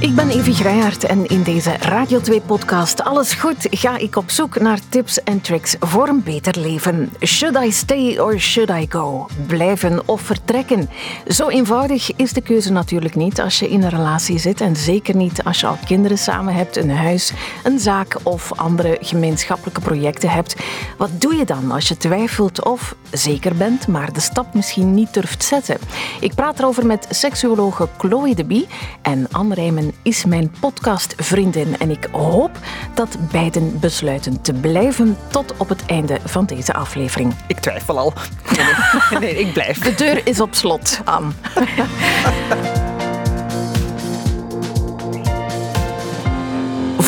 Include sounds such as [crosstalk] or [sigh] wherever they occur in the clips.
Ik ben Evie Grijhaard en in deze Radio 2-podcast Alles Goed ga ik op zoek naar tips en tricks voor een beter leven. Should I stay or should I go? Blijven of vertrekken? Zo eenvoudig is de keuze natuurlijk niet als je in een relatie zit en zeker niet als je al kinderen samen hebt, een huis, een zaak of andere gemeenschappelijke projecten hebt. Wat doe je dan als je twijfelt of zeker bent, maar de stap misschien niet durft zetten? Ik praat erover met seksuologe Chloe de Bie en Anne Rijmen is mijn podcastvriendin en ik hoop dat beiden besluiten te blijven tot op het einde van deze aflevering. Ik twijfel al. Nee, nee, ik blijf. De deur is op slot, Anne. [laughs]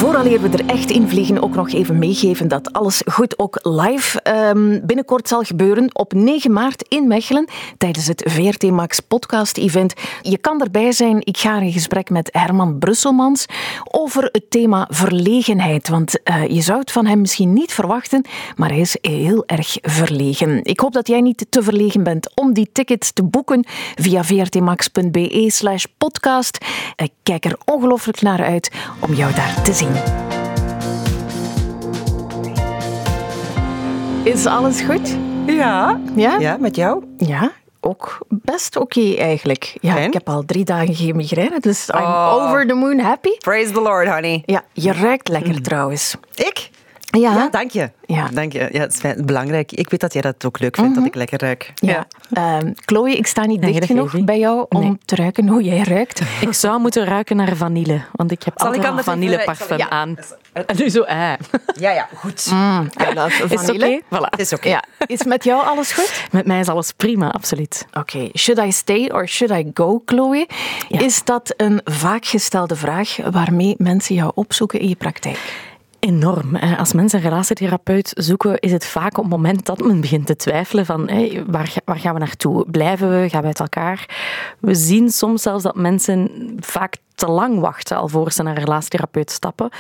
Vooraleer we er echt in vliegen, ook nog even meegeven dat alles goed ook live um, binnenkort zal gebeuren op 9 maart in Mechelen tijdens het VRT Max podcast event. Je kan erbij zijn. Ik ga in gesprek met Herman Brusselmans over het thema verlegenheid. Want uh, je zou het van hem misschien niet verwachten, maar hij is heel erg verlegen. Ik hoop dat jij niet te verlegen bent om die tickets te boeken via vrtmax.be slash podcast. Ik kijk er ongelooflijk naar uit om jou daar te zien. Is alles goed? Ja. Ja? Ja, met jou? Ja, ook best oké eigenlijk. Ja, ik heb al drie dagen geen migraine, dus I'm over the moon happy. Praise the Lord, honey. Ja, je ruikt lekker trouwens. Ik? Ja. Ja, dank je. Ja. Dank je. Ja, het is fijn- belangrijk. Ik weet dat jij dat ook leuk vindt, dat ik lekker ruik. Ja. Ehm, Chloe, ik sta niet dicht genoeg bij jou om Nee. te ruiken hoe jij ruikt. [laughs] Ik zou moeten ruiken naar vanille, want ik heb Zal altijd ik een vanilleparfum Ja. aan. En [laughs] nu zo, eh. Ja, ja, goed. Mm, love Is het oké? vanille. Voilà. Het is oké. Ja. Is met jou alles goed? Met mij is alles prima, absoluut. Oké, should I stay or should I go, Chloe? Ja. Is dat een vaak gestelde vraag waarmee mensen jou opzoeken in je praktijk? Enorm. Eh, Als mensen een relatietherapeut zoeken, is het vaak op het moment dat men begint te twijfelen van hé, waar, waar gaan we naartoe? Blijven we? Gaan we uit elkaar? We zien soms zelfs dat mensen vaak te lang wachten alvorens ze naar een relatietherapeut stappen.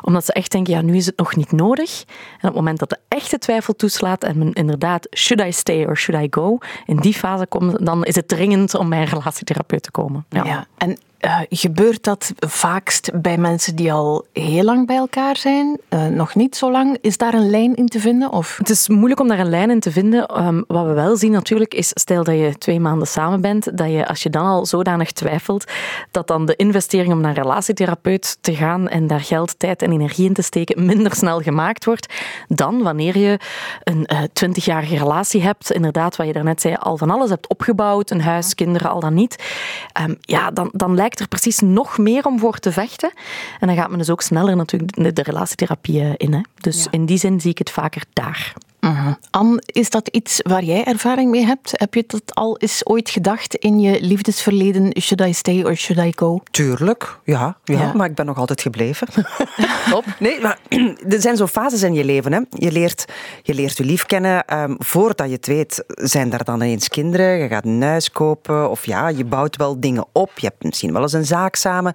Omdat ze echt denken, ja, nu is het nog niet nodig. En op het moment dat de echte twijfel toeslaat en men inderdaad, should I stay or should I go? In die fase komt, dan is het dringend om bij een relatietherapeut te komen. Ja. En eh, gebeurt dat vaakst bij mensen die al heel lang bij elkaar zijn? Eh, nog niet zo lang? Is daar een lijn in te vinden? Of? Het is moeilijk om daar een lijn in te vinden. Ehm, wat we wel zien natuurlijk is, stel dat je twee maanden samen bent, dat je als je dan al zodanig twijfelt, dat dan de investering om naar een relatietherapeut te gaan en daar geld, tijd en energie in te steken minder snel gemaakt wordt dan wanneer je een twintigjarige relatie hebt, inderdaad, wat je daarnet zei, al van alles hebt opgebouwd, een huis, kinderen, al dan niet. Ehm, ja, dan, dan lijkt er precies nog meer om voor te vechten. En dan gaat men dus ook sneller natuurlijk de, relatietherapie eh, in. Hè. Dus in die zin zie ik het vaker daar. Mhm. Anne, is dat iets waar jij ervaring mee hebt? Heb je dat al eens ooit gedacht in je liefdesverleden? Should I stay or should I go? Tuurlijk, ja, ja, Ja. maar ik ben nog altijd gebleven. [laughs] Top. Nee, maar [clears throat] er zijn zo fases in je leven. Hè. Je, leert, je leert je lief kennen. ehm, voordat je het weet, zijn er dan ineens kinderen. Je gaat een huis kopen. Of ja, je bouwt wel dingen op. Je hebt misschien wel eens een zaak samen.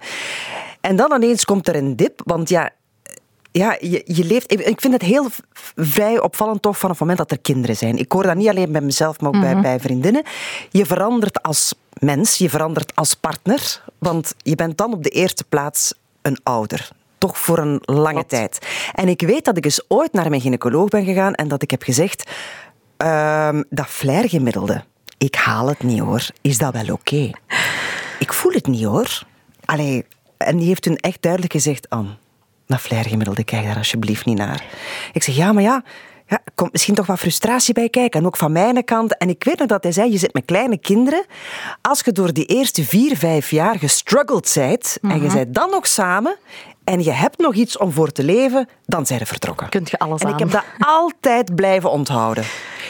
En dan ineens komt er een dip. Want ja, ja, je, je leeft. Ik vind het heel vrij opvallend toch van het moment dat er kinderen zijn. Ik hoor dat niet alleen bij mezelf, maar ook bij, bij vriendinnen. Je verandert als mens, je verandert als partner, want je bent dan op de eerste plaats een ouder. Toch voor een lange tijd. En ik weet dat ik eens ooit naar mijn gynaecoloog ben gegaan en dat ik heb gezegd: ehm, dat flairgemiddelde, ik haal het niet hoor. Is dat wel oké? Ik voel het niet hoor. Allee, en die heeft toen echt duidelijk gezegd: Anne, dat flairgemiddelde, kijk daar alsjeblieft niet naar. Ik zeg, ja, maar ja, ja, er komt misschien toch wat frustratie bij kijken. En ook van mijn kant. En ik weet nog dat hij zei, je zit met kleine kinderen. Als je door die eerste vier, vijf jaar gestruggeld bent, en je bent dan nog samen, en je hebt nog iets om voor te leven, dan zijn je vertrokken. Kunt je alles en ik aan. heb dat altijd blijven onthouden.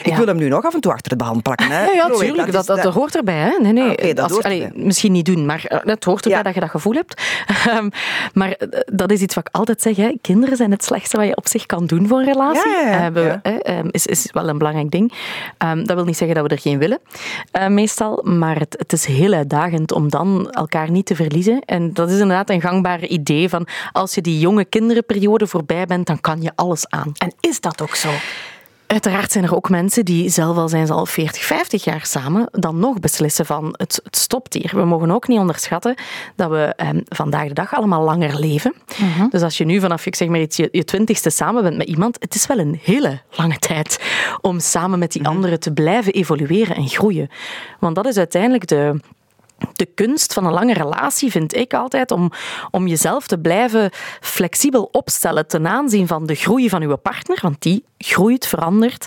Ik Ja. wil hem nu nog af en toe achter de band plakken. Hè. Ja, ja, Chloe, tuurlijk. Dat, dat, hoort erbij. Hè? Nee, nee. Ah, dat Als- allee, misschien niet doen, maar eh, het hoort erbij Ja. dat je dat gevoel hebt. [laughs] Ehm, maar eh, dat is iets wat ik altijd zeg. Hè. Kinderen zijn het slechtste wat je op zich kan doen voor een relatie. Ja. Eh, hè, ehm, is, is wel een belangrijk ding. Ehm, dat wil niet zeggen dat we er geen willen, meestal. Maar het, het is heel uitdagend om dan elkaar niet te verliezen. En dat is inderdaad een gangbaar idee van als je die jonge kinderenperiode voorbij bent, dan kan je alles aan. En is dat ook zo? Uiteraard zijn er ook mensen die, zelf al zijn ze al 40, 50 jaar samen, dan nog beslissen van het, het stopt hier. We mogen ook niet onderschatten dat we ehm, vandaag de dag allemaal langer leven. Mhm. Dus als je nu vanaf, ik zeg maar iets, je twintigste samen bent met iemand, het is wel een hele lange tijd om samen met die mhm. anderen te blijven evolueren en groeien. Want dat is uiteindelijk de, de kunst van een lange relatie vind ik altijd om, om jezelf te blijven flexibel opstellen ten aanzien van de groei van je partner, want die groeit, verandert.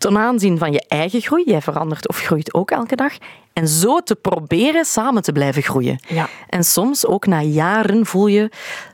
Ten aanzien van je eigen groei, jij verandert of groeit ook elke dag. En zo te proberen samen te blijven groeien. Ja. En soms, ook na jaren, voel je,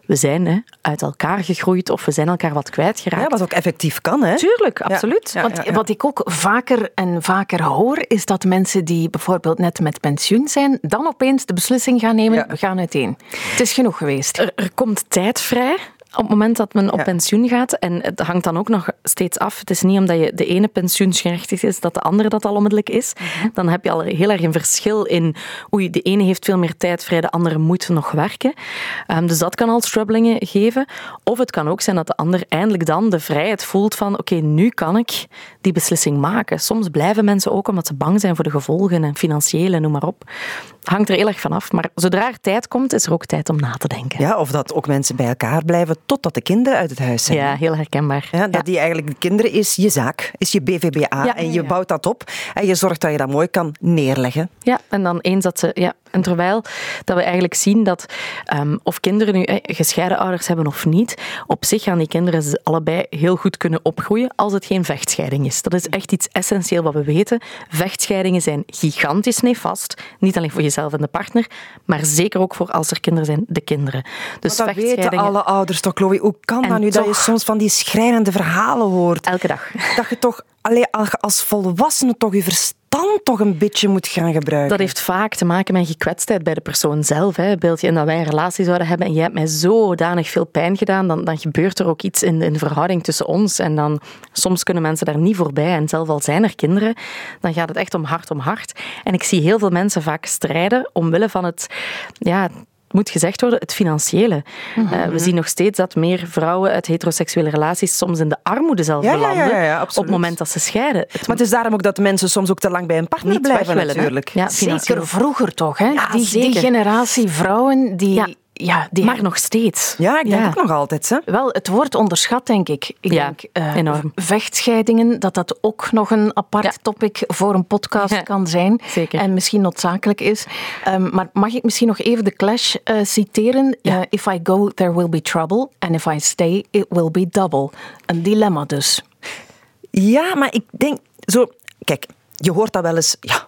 we zijn hè, uit elkaar gegroeid of we zijn elkaar wat kwijtgeraakt. Ja, wat ook effectief kan, hè? Tuurlijk, absoluut. Want wat ik ook vaker en vaker hoor, is dat mensen die bijvoorbeeld net met pensioen zijn, dan opeens de beslissing gaan nemen, we gaan uiteen. Het is genoeg geweest. Er, er komt tijd vrij op het moment dat men op pensioen gaat, en het hangt dan ook nog steeds af, het is niet omdat je de ene pensioensgerechtigd is dat de andere dat al onmiddellijk is. Mhm. Dan heb je al heel erg een verschil in, oei, de ene heeft veel meer tijd vrij, de andere moet nog werken. Um, dus dat kan al strubbelingen geven. Of het kan ook zijn dat de ander eindelijk dan de vrijheid voelt van, oké, nu kan ik die beslissing maken. Soms blijven mensen ook omdat ze bang zijn voor de gevolgen en financiële, noem maar op. Hangt er heel erg van af. Maar zodra er tijd komt, is er ook tijd om na te denken. Ja, of dat ook mensen bij elkaar blijven totdat de kinderen uit het huis zijn. Ja, heel herkenbaar. Ja, dat die eigenlijk, de kinderen is je zaak, is je BVBA. en je bouwt dat op en je zorgt dat je dat mooi kan neerleggen. Ja, en dan eens dat ze... Ja, en terwijl dat we eigenlijk zien dat um, of kinderen nu eh, gescheiden ouders hebben of niet, op zich gaan die kinderen allebei heel goed kunnen opgroeien als het geen vechtscheiding is. Dat is echt iets essentieel wat we weten. Vechtscheidingen zijn gigantisch nefast. Niet alleen voor jezelf en de partner, maar zeker ook voor als er kinderen zijn, de kinderen. Dus dat weten alle ouders toch, Chloe? Hoe kan dat nu dat je soms van die schrijnende verhalen hoort? Elke dag. Dat je toch alleen als volwassene toch je verstand toch een beetje moet gaan gebruiken. Dat heeft vaak te maken met gekwetstheid bij de persoon zelf. Hè. Beeld je in dat wij een relatie zouden hebben en jij hebt mij zodanig veel pijn gedaan, dan, dan gebeurt er ook iets in, in de verhouding tussen ons. En dan, soms kunnen mensen daar niet voorbij. En zelf al zijn er kinderen, dan gaat het echt om hart om hart. En ik zie heel veel mensen vaak strijden omwille van het... Ja, moet gezegd worden, het financiële. Mhm. Eh, we zien nog steeds dat meer vrouwen uit heteroseksuele relaties soms in de armoede zelf belanden ja, op het moment dat ze scheiden. Maar het is daarom ook dat mensen soms ook te lang bij een partner blijven natuurlijk. Ja, zeker vroeger toch, hè? die, die, generatie vrouwen die ja, die maar nog steeds. Ja, ik denk ook nog altijd. Hè? Wel, het wordt onderschat, denk ik. Ik ja, denk, uh, enorm. Vechtscheidingen, dat dat ook nog een apart topic voor een podcast kan zijn. Zeker. En misschien noodzakelijk is. Um, maar mag ik misschien nog even de Clash uh, citeren? Uh, if I go, there will be trouble. And if I stay, it will be double. Een dilemma dus. Ja, maar ik denk zo... Kijk, je hoort dat wel eens... Ja,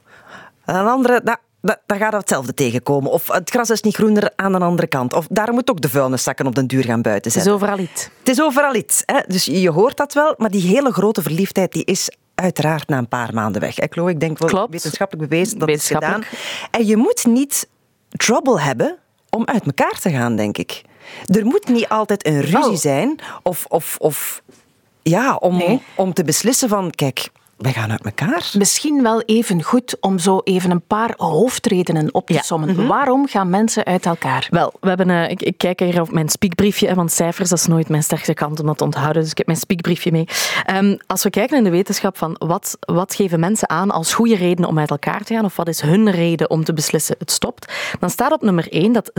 een andere... Dat, dan gaat hetzelfde tegenkomen. Of het gras is niet groener aan de andere kant. Of daar moet ook de vuilniszakken op den duur gaan buiten zetten. Het is overal iets. Het is overal iets. Hè? Dus je hoort dat wel, maar die hele grote verliefdheid die is uiteraard na een paar maanden weg. Ik ik denk wel Klopt. wetenschappelijk bewezen dat is gedaan. En je moet niet trouble hebben om uit elkaar te gaan, denk ik. Er moet niet altijd een ruzie zijn of, of, of ja, om, om te beslissen van, kijk, wij gaan uit elkaar. Misschien wel even goed om zo even een paar hoofdredenen op te sommen. Mhm. Waarom gaan mensen uit elkaar? Wel, we hebben, uh, ik, ik, kijk hier op mijn speakbriefje, want cijfers dat is nooit mijn sterkste kant om dat te onthouden, dus ik heb mijn speakbriefje mee. Um, als we kijken in de wetenschap van wat, wat geven mensen aan als goede redenen om uit elkaar te gaan, of wat is hun reden om te beslissen het stopt, dan staat op nummer 1 dat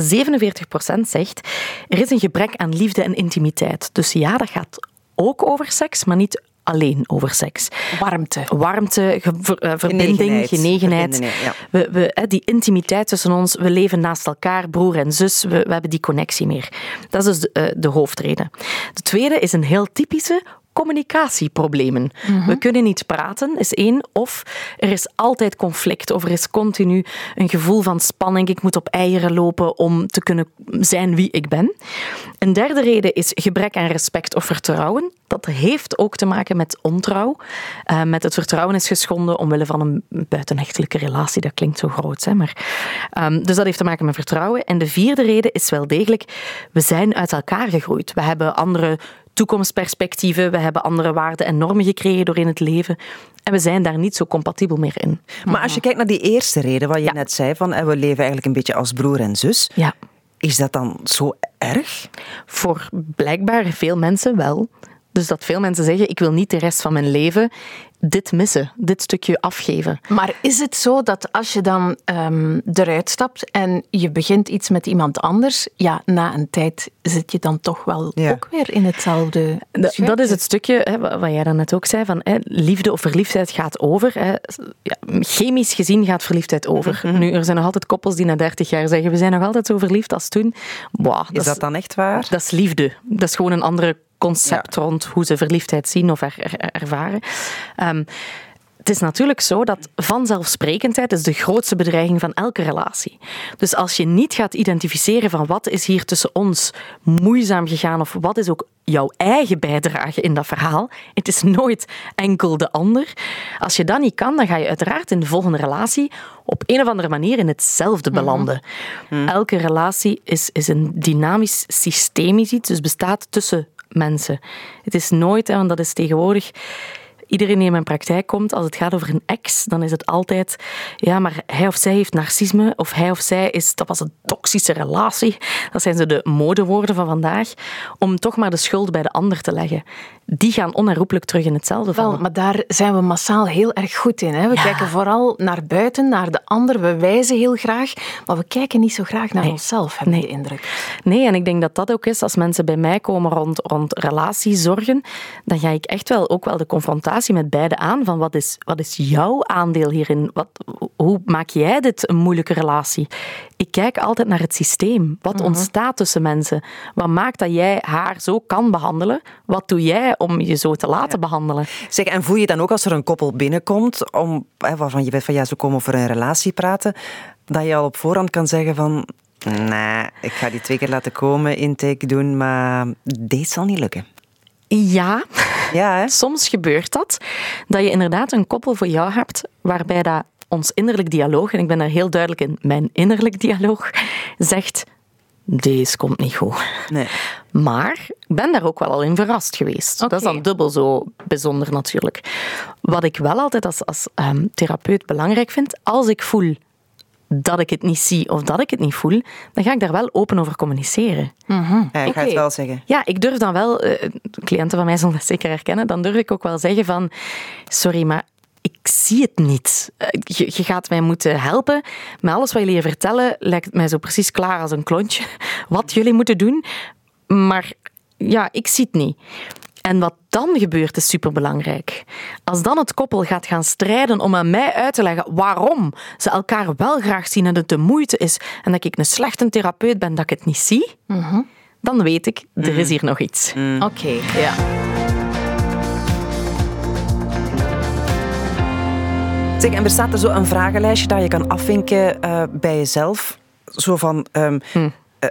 47% zegt er is een gebrek aan liefde en intimiteit. Dus ja, dat gaat ook over seks, maar niet alleen over seks. Warmte. Warmte, eh, verbinding, genegenheid. we, we, die intimiteit tussen ons, we leven naast elkaar, broer en zus, we, we hebben die connectie meer. Dat is dus de, uh, de hoofdreden. De tweede is een heel typische communicatieproblemen. Mhm. We kunnen niet praten, is één. Of er is altijd conflict, of er is continu een gevoel van spanning. Ik moet op eieren lopen om te kunnen zijn wie ik ben. Een derde reden is gebrek aan respect of vertrouwen. Dat heeft ook te maken met ontrouw. Uh, met het vertrouwen is geschonden omwille van een buitenechtelijke relatie. Dat klinkt zo groot, hè? Maar, um, dus dat heeft te maken met vertrouwen. En de vierde reden is wel degelijk, we zijn uit elkaar gegroeid. We hebben andere toekomstperspectieven, we hebben andere waarden en normen gekregen door in het leven. En we zijn daar niet zo compatibel meer in. Maar als je kijkt naar die eerste reden, wat je net zei, van we leven eigenlijk een beetje als broer en zus. Ja. Is dat dan zo erg? Voor blijkbaar veel mensen wel. Dus dat veel mensen zeggen, ik wil niet de rest van mijn leven dit missen, dit stukje afgeven. Maar is het zo dat als je dan um, eruit stapt en je begint iets met iemand anders, ja, na een tijd zit je dan toch wel ook weer in hetzelfde. dat is het stukje hè, wat jij dan net ook zei: van hè, liefde of verliefdheid gaat over. Hè. Ja, chemisch gezien gaat verliefdheid over. Mhm. Nu, er zijn nog altijd koppels die na 30 jaar zeggen: we zijn nog altijd zo verliefd als toen. Wow, is dat, dan echt waar? Dat is liefde. Dat is gewoon een andere concept rond hoe ze verliefdheid zien of ervaren. Um, het is natuurlijk zo dat vanzelfsprekendheid is de grootste bedreiging van elke relatie. Dus als je niet gaat identificeren van wat is hier tussen ons moeizaam gegaan of wat is ook jouw eigen bijdrage in dat verhaal, het is nooit enkel de ander. Als je dat niet kan, dan ga je uiteraard in de volgende relatie op een of andere manier in hetzelfde belanden. Mhm. Mhm. Elke relatie is, is een dynamisch systemisch iets, dus bestaat tussen mensen. Het is nooit, want dat is tegenwoordig iedereen die in mijn praktijk komt, als het gaat over een ex, dan is het altijd, ja, maar hij of zij heeft narcisme, of hij of zij is, dat was een toxische relatie. Dat zijn ze de modewoorden van vandaag, om toch maar de schuld bij de ander te leggen. Die gaan onherroepelijk terug in hetzelfde vallen. Wel, maar daar zijn we massaal heel erg goed in. Hè? We kijken vooral naar buiten, naar de ander. We wijzen heel graag, maar we kijken niet zo graag naar onszelf, heb nee. de indruk. Nee, en ik denk dat dat ook is als mensen bij mij komen rond, rond relatiezorgen, dan ga ik echt wel ook wel de confrontatie met beide aan van wat is, wat is jouw aandeel hierin? Wat, hoe maak jij dit een moeilijke relatie? Ik kijk altijd naar het systeem. Wat mhm. ontstaat tussen mensen? Wat maakt dat jij haar zo kan behandelen? Wat doe jij om je zo te laten behandelen? Zeg, en voel je dan ook als er een koppel binnenkomt, om, waarvan je weet van ja, ze komen over een relatie praten, dat je al op voorhand kan zeggen van Nee, ik ga die twee keer laten komen, intake doen, maar deze zal niet lukken. Ja, ja hè? soms gebeurt dat. Dat je inderdaad een koppel voor jou hebt waarbij dat ons innerlijk dialoog, en ik ben daar heel duidelijk in, mijn innerlijk dialoog, zegt deze komt niet goed. Nee. Maar ik ben daar ook wel al in verrast geweest. Dat is dan dubbel zo bijzonder natuurlijk. Wat ik wel altijd als, als um, therapeut belangrijk vind, als ik voel dat ik het niet zie of dat ik het niet voel, dan ga ik daar wel open over communiceren. Mm -hmm. Ja, ik ga het wel zeggen. Ja, ik durf dan wel, uh, cliënten van mij zullen dat zeker herkennen, dan durf ik ook wel zeggen van, sorry, maar ik zie het niet. Eh, je, je, gaat mij moeten helpen. Met alles wat jullie je vertellen, lijkt het mij zo precies klaar als een klontje. [laughs] Wat jullie moeten doen. Maar ja, ik zie het niet. En wat dan gebeurt is superbelangrijk. Als dan het koppel gaat gaan strijden om aan mij uit te leggen waarom ze elkaar wel graag zien en het de moeite is en dat ik een slechte therapeut ben dat ik het niet zie, mhm. dan weet ik, er is mhm. hier nog iets. Mhm. Oké, ja. Zeg, en bestaat er zo een vragenlijstje dat je kan afvinken uh, bij jezelf? Zo van, um, uh,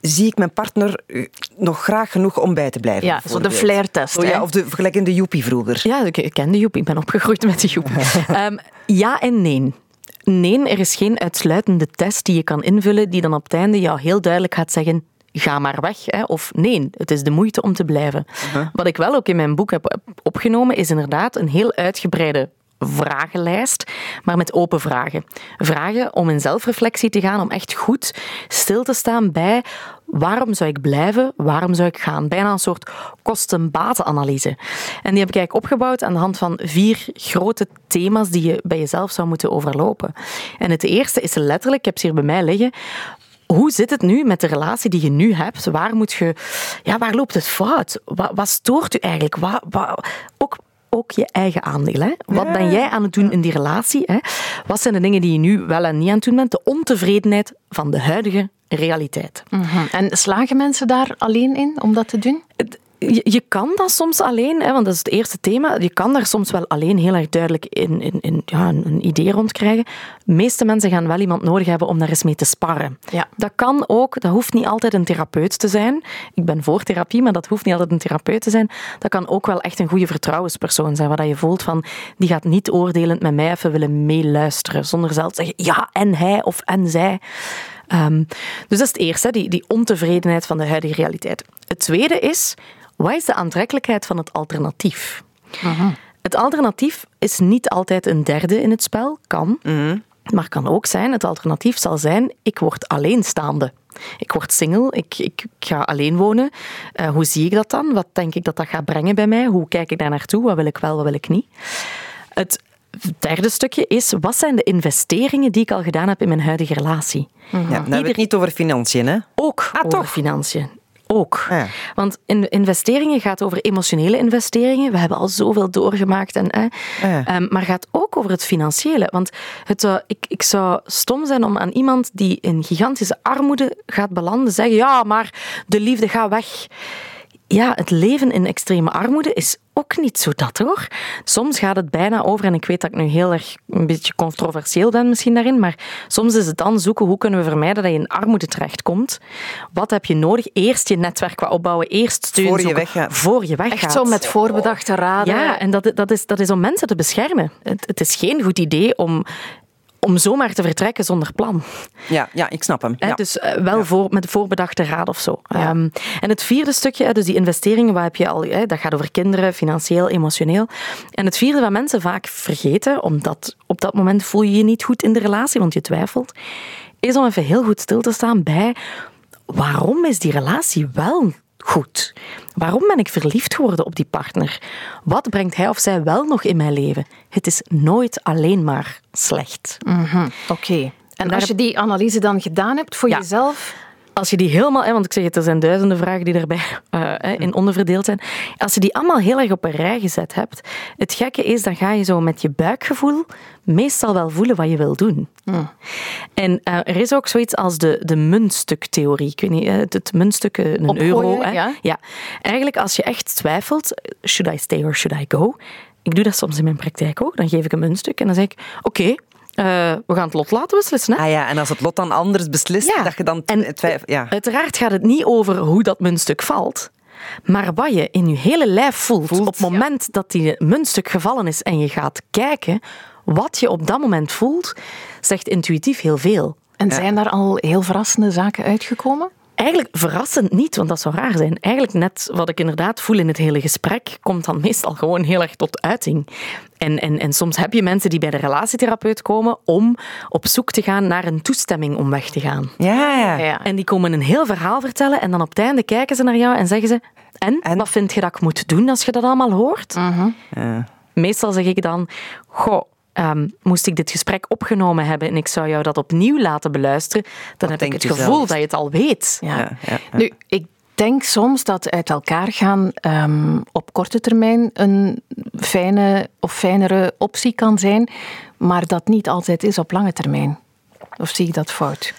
zie ik mijn partner eh, nog graag genoeg om bij te blijven. Ja, zo de flair-test. Oh, ja, of de, gelijk in de Joepie vroeger. Ja, ik ken de Joepie. Ik ben opgegroeid met de Joepie. um, [laughs] ja en nee. Nee, er is geen uitsluitende test die je kan invullen die dan op het einde jou heel duidelijk gaat zeggen ga maar weg. Hè. Of nee, het is de moeite om te blijven. Uh-huh. Wat ik wel ook in mijn boek heb opgenomen, is inderdaad een heel uitgebreide vragenlijst, maar met open vragen. Vragen om in zelfreflectie te gaan, om echt goed stil te staan bij waarom zou ik blijven, waarom zou ik gaan. Bijna een soort kosten-batenanalyse. En die heb ik eigenlijk opgebouwd aan de hand van vier grote thema's die je bij jezelf zou moeten overlopen. En het eerste is letterlijk, ik heb ze hier bij mij liggen, hoe zit het nu met de relatie die je nu hebt? Waar, moet je, ja, waar loopt het fout? Wat, wat stoort u eigenlijk? Wat, ook ook je eigen aandeel. Hè? Wat ben jij aan het doen in die relatie? Hè? Wat zijn de dingen die je nu wel en niet aan het doen bent? De ontevredenheid van de huidige realiteit. Mhm. En slagen mensen daar alleen in om dat te doen? Je, je, kan dat soms alleen, hè, want dat is het eerste thema. Je kan daar soms wel alleen heel erg duidelijk in, in, in ja, een, idee rond krijgen. De meeste mensen gaan wel iemand nodig hebben om daar eens mee te sparren. Ja. Dat kan ook, dat hoeft niet altijd een therapeut te zijn. Ik ben voor therapie, maar dat hoeft niet altijd een therapeut te zijn. Dat kan ook wel echt een goede vertrouwenspersoon zijn, waar je voelt van, die gaat niet oordelend met mij even willen meeluisteren, zonder zelf te zeggen, ja, en hij of en zij. Um, dus dat is het eerste, die, die ontevredenheid van de huidige realiteit. Het tweede is, wat is de aantrekkelijkheid van het alternatief? Het alternatief is niet altijd een derde in het spel, kan. Mhm. Maar kan ook zijn, het alternatief zal zijn, ik word alleenstaande. Ik word single, ik, ik, ga alleen wonen. Uh, hoe zie ik dat dan? Wat denk ik dat dat gaat brengen bij mij? Hoe kijk ik daar naartoe? Wat wil ik wel, wat wil ik niet? Het derde stukje is, wat zijn de investeringen die ik al gedaan heb in mijn huidige relatie? Ja, het niet over financiën, hè? Ook ah, over toch? financiën ook. Want in investeringen gaat over emotionele investeringen. We hebben al zoveel doorgemaakt. En, eh, ja. um, maar gaat ook over het financiële. Want het ik, ik zou stom zijn om aan iemand die in gigantische armoede gaat belanden zeggen: ja, maar de liefde gaat weg ja, het leven in extreme armoede is ook niet zo dat hoor. Soms gaat het bijna over, en ik weet dat ik nu heel erg een beetje controversieel ben misschien daarin, maar soms is het dan zoeken hoe kunnen we vermijden dat je in armoede terechtkomt. Wat heb je nodig? Eerst je netwerk wat opbouwen, eerst steun voor je weggaat. Voor je weggaat. Echt zo met voorbedachte raden. Ja, en dat, dat, is, dat is om mensen te beschermen. Het, het is geen goed idee om om zomaar te vertrekken zonder plan. Ja, ja ik snap hem. Ja. dus uh, wel voor, met voorbedachte raad of zo. Um, en het vierde stukje, dus die investeringen, waar heb je al, dat gaat over kinderen, financieel, emotioneel. En het vierde wat mensen vaak vergeten, omdat op dat moment voel je je niet goed in de relatie, want je twijfelt, is om even heel goed stil te staan bij waarom is die relatie wel goed? Waarom ben ik verliefd geworden op die partner? Wat brengt hij of zij wel nog in mijn leven? Het is nooit alleen maar slecht. Mhm, oké. En als je die analyse dan gedaan hebt voor jezelf, als je die helemaal, want ik zeg het, er zijn duizenden vragen die daarbij [laughs] uh, in onderverdeeld zijn. Als je die allemaal heel erg op een rij gezet hebt, het gekke is, dan ga je zo met je buikgevoel meestal wel voelen wat je wil doen. En uh, er is ook zoiets als de, de muntstuktheorie. Ik weet niet, het, het muntstuk, een euro. Hè? Ja? ja. Eigenlijk, als je echt twijfelt, should I stay or should I go? Ik doe dat soms in mijn praktijk ook. Dan geef ik een muntstuk en dan zeg ik, oké, uh, we gaan het lot laten beslissen. Hè? Ah ja, en als het lot dan anders beslist, dat je dan twijfelt. Ja. Uiteraard gaat het niet over hoe dat muntstuk valt. Maar wat je in je hele lijf voelt, op het moment dat die muntstuk gevallen is en je gaat kijken, wat je op dat moment voelt, zegt intuïtief heel veel. En zijn daar al heel verrassende zaken uitgekomen? Eigenlijk verrassend niet, want dat zou raar zijn. Eigenlijk net wat ik inderdaad voel in het hele gesprek, komt dan meestal gewoon heel erg tot uiting. En, en, en soms heb je mensen die bij de relatietherapeut komen om op zoek te gaan naar een toestemming om weg te gaan. Ja, ja. ja. En die komen een heel verhaal vertellen en dan op het einde kijken ze naar jou en zeggen ze en, wat vind je dat ik moet doen als je dat allemaal hoort? Uh ja. Meestal zeg ik dan, goh, Ehm, moest ik dit gesprek opgenomen hebben en ik zou jou dat opnieuw laten beluisteren, dan heb ik het gevoel dat je het al weet. Ja. Ja, ja, nu, ik denk soms dat uit elkaar gaan um, op korte termijn een fijne of fijnere optie kan zijn, maar dat niet altijd is op lange termijn. Of zie ik dat fout?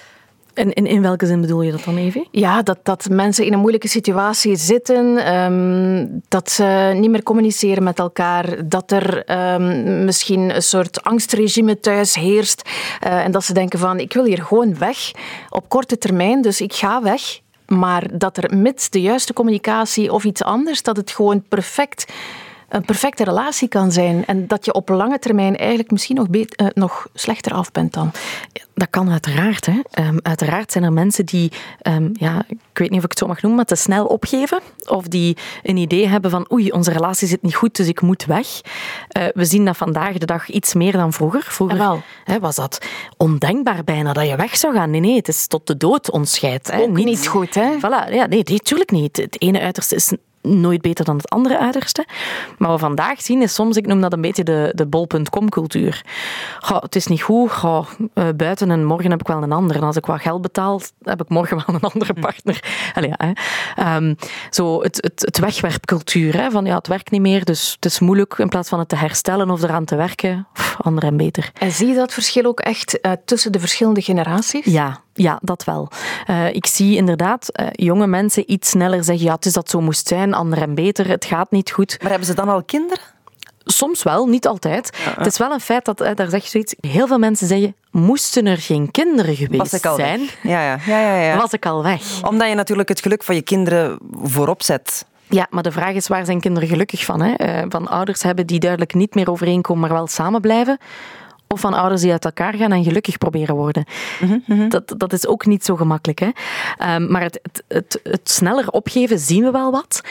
En in, in welke zin bedoel je dat dan, even? Ja, dat, dat mensen in een moeilijke situatie zitten, um, dat ze niet meer communiceren met elkaar, dat er um, misschien een soort angstregime thuis heerst uh, en dat ze denken van ik wil hier gewoon weg op korte termijn, dus ik ga weg. Maar dat er met de juiste communicatie of iets anders, dat het gewoon perfect een perfecte relatie kan zijn. En dat je op lange termijn eigenlijk misschien nog, beter, uh, nog slechter af bent dan. Dat kan uiteraard. Hè. Um, uiteraard zijn er mensen die, um, ja, ik weet niet of ik het zo mag noemen, maar te snel opgeven. Of die een idee hebben van oei, onze relatie zit niet goed, dus ik moet weg. Uh, we zien dat vandaag de dag iets meer dan vroeger. Vroeger hè, was dat ondenkbaar bijna dat je weg zou gaan. Nee, nee, het is tot de dood ontscheidt. Ook niet, niet goed, hè? Voilà, ja, nee, natuurlijk niet. Het ene uiterste is nooit beter dan het andere uiterste. Maar wat we vandaag zien is soms, ik noem dat een beetje de, de bol.com-cultuur. Het is niet goed, Goh, uh, buiten en morgen heb ik wel een ander. En als ik wat geld betaal, heb ik morgen wel een andere partner. [laughs] Allee, ja, um, zo het, het, het wegwerpcultuur, hè, van ja, het werkt niet meer, dus het is moeilijk in plaats van het te herstellen of eraan te werken, pff, ander en beter. En zie je dat verschil ook echt uh, tussen de verschillende generaties? Ja, ja, dat wel. Uh, ik zie inderdaad uh, jonge mensen iets sneller zeggen: ja, het is dat zo moest zijn, ander en beter, het gaat niet goed. Maar hebben ze dan al kinderen? Soms wel, niet altijd. Het is wel een feit dat, daar zeg je zoiets, heel veel mensen zeggen, moesten er geen kinderen geweest zijn, ja, ja. Ja, ja, ja. was ik al weg. Omdat je natuurlijk het geluk van je kinderen voorop zet. Ja, maar de vraag is, waar zijn kinderen gelukkig van? Hè? Van ouders hebben die duidelijk niet meer overeenkomen, maar wel samen blijven of van ouders die uit elkaar gaan en gelukkig proberen worden. Mm -hmm. dat, dat is ook niet zo gemakkelijk. Hè? Um, maar het, het, het, het, sneller opgeven zien we wel wat.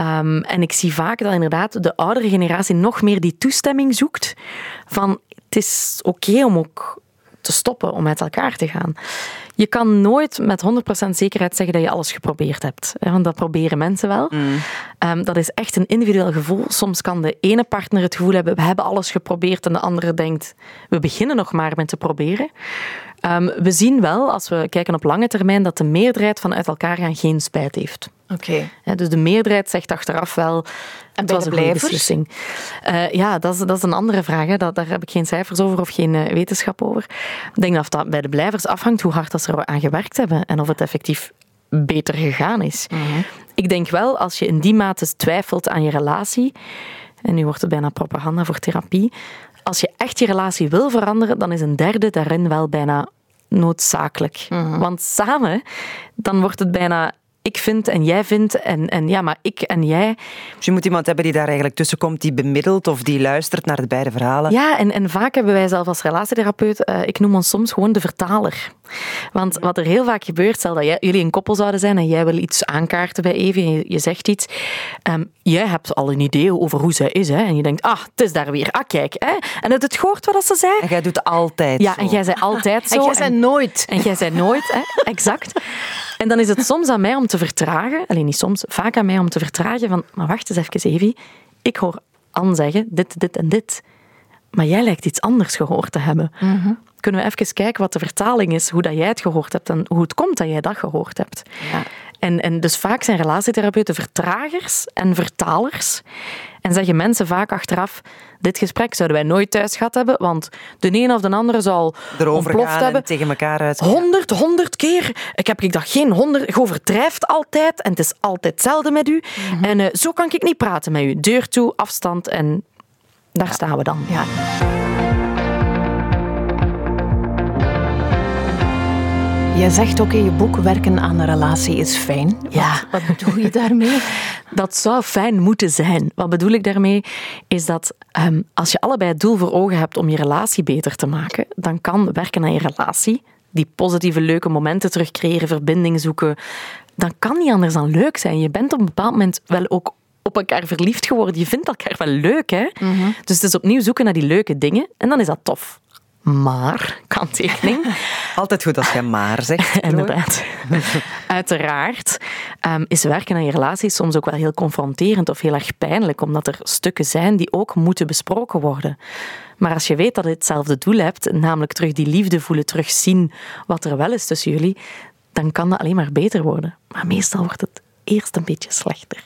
Um, en ik zie vaak dat inderdaad de oudere generatie nog meer die toestemming zoekt van het is oké okay om ook te stoppen, om uit elkaar te gaan. je kan nooit met 100% zekerheid zeggen dat je alles geprobeerd hebt. Want dat proberen mensen wel. Mm. Ehm, dat is echt een individueel gevoel. Soms kan de ene partner het gevoel hebben, we hebben alles geprobeerd. En de andere denkt, we beginnen nog maar met te proberen. Ehm, we zien wel, als we kijken op lange termijn, dat de meerderheid van uit elkaar gaan geen spijt heeft. Oké. dus de meerderheid zegt achteraf wel, En het was een goede beslissing. Eh, ja, dat is, dat is een andere vraag. Hè. Dat, daar heb ik geen cijfers over of geen eh, wetenschap over. Ik denk dat dat bij de blijvers afhangt hoe hard dat ze er aan gewerkt hebben en of het effectief beter gegaan is. Ik denk wel, als je in die mate twijfelt aan je relatie, en nu wordt het bijna propaganda voor therapie, als je echt je relatie wil veranderen, dan is een derde daarin wel bijna noodzakelijk. Want samen, dan wordt het bijna ik vind en jij vindt en, en ja, maar ik en jij. Dus je moet iemand hebben die daar eigenlijk tussen komt, die bemiddelt of die luistert naar de beide verhalen. Ja, en, en vaak hebben wij zelf als relatietherapeut, eh, ik noem ons soms gewoon de vertaler. Want wat er heel vaak gebeurt, stel dat jij, jullie een koppel zouden zijn en jij wil iets aankaarten bij Evie en je, je zegt iets. ehm, jij hebt al een idee over hoe zij is. Hè, en je denkt, ah, het is daar weer. Ah, kijk. Hè, en het, het hoort wat ze zei. En jij doet altijd Ja, zo. en jij zei altijd zo. En jij zei nooit. En jij zei nooit, hè? exact. En dan is het soms aan mij om te vertragen, alleen niet soms, vaak aan mij om te vertragen van, maar wacht eens even, Evie. Ik hoor Anne zeggen dit, dit en dit. Maar jij lijkt iets anders gehoord te hebben. Kunnen we even kijken wat de vertaling is, hoe dat jij het gehoord hebt en hoe het komt dat jij dat gehoord hebt. En, en dus vaak zijn relatietherapeuten vertragers en vertalers. En zeggen mensen vaak achteraf, dit gesprek zouden wij nooit thuis gehad hebben, want de een of de andere zal Erover ontploft hebben. en tegen elkaar uit. Honderd, honderd keer. Ik heb ik dat geen honderd. Je overdrijft altijd en het is altijd hetzelfde met u. En eh, zo kan ik niet praten met u. Deur toe, afstand en daar staan we dan. Ja. Jij zegt ook in je boek, werken aan een relatie is fijn. Ja. Wat, wat bedoel je daarmee? [laughs] Dat zou fijn moeten zijn. Wat bedoel ik daarmee? Is dat ehm, als je allebei het doel voor ogen hebt om je relatie beter te maken, dan kan werken aan je relatie, die positieve, leuke momenten terugcreëren, verbinding zoeken, dan kan niet anders dan leuk zijn. Je bent op een bepaald moment wel ook op elkaar verliefd geworden. Je vindt elkaar wel leuk, hè? Dus het is opnieuw zoeken naar die leuke dingen en dan is dat tof. Maar, kanttekening, [laughs] Altijd goed als je maar zegt. [laughs] Inderdaad. Uiteraard ehm, is werken aan je relatie soms ook wel heel confronterend of heel erg pijnlijk, omdat er stukken zijn die ook moeten besproken worden. Maar als je weet dat je hetzelfde doel hebt, namelijk terug die liefde voelen, terugzien wat er wel is tussen jullie, dan kan dat alleen maar beter worden. Maar meestal wordt het eerst een beetje slechter.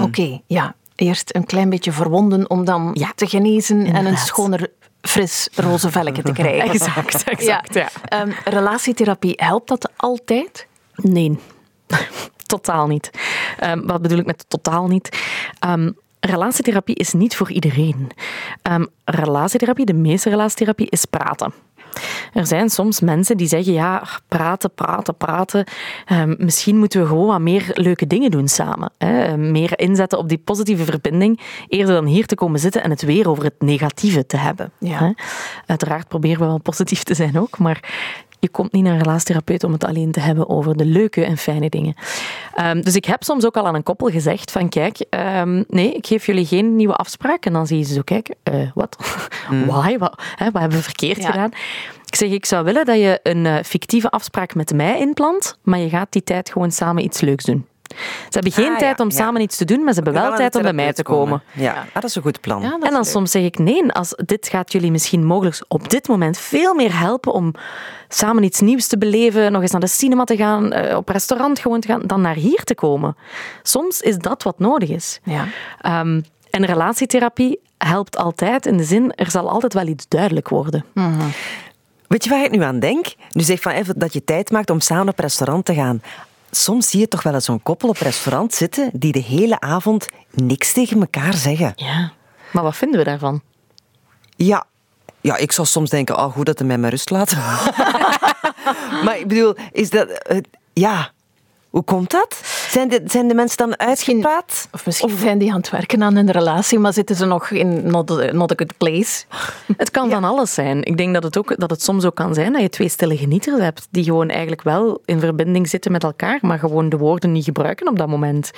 Oké, ja. Eerst een klein beetje verwonden om dan Ja, te genezen en een schoner, fris roze velletje te krijgen. [laughs] Exact, exact, ja. Ehm, relatietherapie, helpt dat altijd? Nee, [laughs] totaal niet. Ehm, wat bedoel ik met totaal niet? Ehm, relatietherapie is niet voor iedereen. Relatietherapie, de meeste relatietherapie, is praten. Er zijn soms mensen die zeggen, ja, praten, praten, praten. Ehm, misschien moeten we gewoon wat meer leuke dingen doen samen. Hè? Meer inzetten op die positieve verbinding, eerder dan hier te komen zitten en het weer over het negatieve te hebben. Ja. Hè? Uiteraard proberen we wel positief te zijn ook, maar je komt niet naar een relatietherapeut om het alleen te hebben over de leuke en fijne dingen. Ehm, dus ik heb soms ook al aan een koppel gezegd van kijk, ehm, nee, ik geef jullie geen nieuwe afspraak. En dan zie je ze zo kijken, eh, wat? [laughs] Why? Wat, hè, wat hebben we verkeerd Ja. gedaan? Ik zeg, ik zou willen dat je een eh, fictieve afspraak met mij inplant, maar je gaat die tijd gewoon samen iets leuks doen. Ze hebben geen Ah, tijd ja, om ja. samen iets te doen, maar ze hebben wel tijd om bij mij te komen. Ja, Ah, dat is een goed plan. Ja, En dan leuk. soms zeg ik nee, als dit gaat jullie misschien mogelijk op dit moment veel meer helpen om samen iets nieuws te beleven, nog eens naar de cinema te gaan, eh, op restaurant gewoon te gaan, dan naar hier te komen. Soms is dat wat nodig is. Ja. Ehm, en relatietherapie helpt altijd in de zin, er zal altijd wel iets duidelijk worden. Weet je waar ik nu aan denk? Nu zeg van even dat je tijd maakt om samen op restaurant te gaan. Soms zie je toch wel eens zo'n koppel op restaurant zitten die de hele avond niks tegen elkaar zeggen. Ja. Maar wat vinden we daarvan? Ja, ja ik zou soms denken, oh, goed dat hij mij maar rust laat. [laughs] [laughs] maar ik bedoel, is dat... eh, ja, hoe komt dat? Zijn de, zijn de mensen dan uitgepraat? Of misschien zijn die aan het werken aan een relatie, maar zitten ze nog in not a, not a good place. [laughs] Het kan van alles zijn. Ik denk dat het, ook, dat het soms ook kan zijn dat je twee stille genieters hebt, die gewoon eigenlijk wel in verbinding zitten met elkaar, maar gewoon de woorden niet gebruiken op dat moment.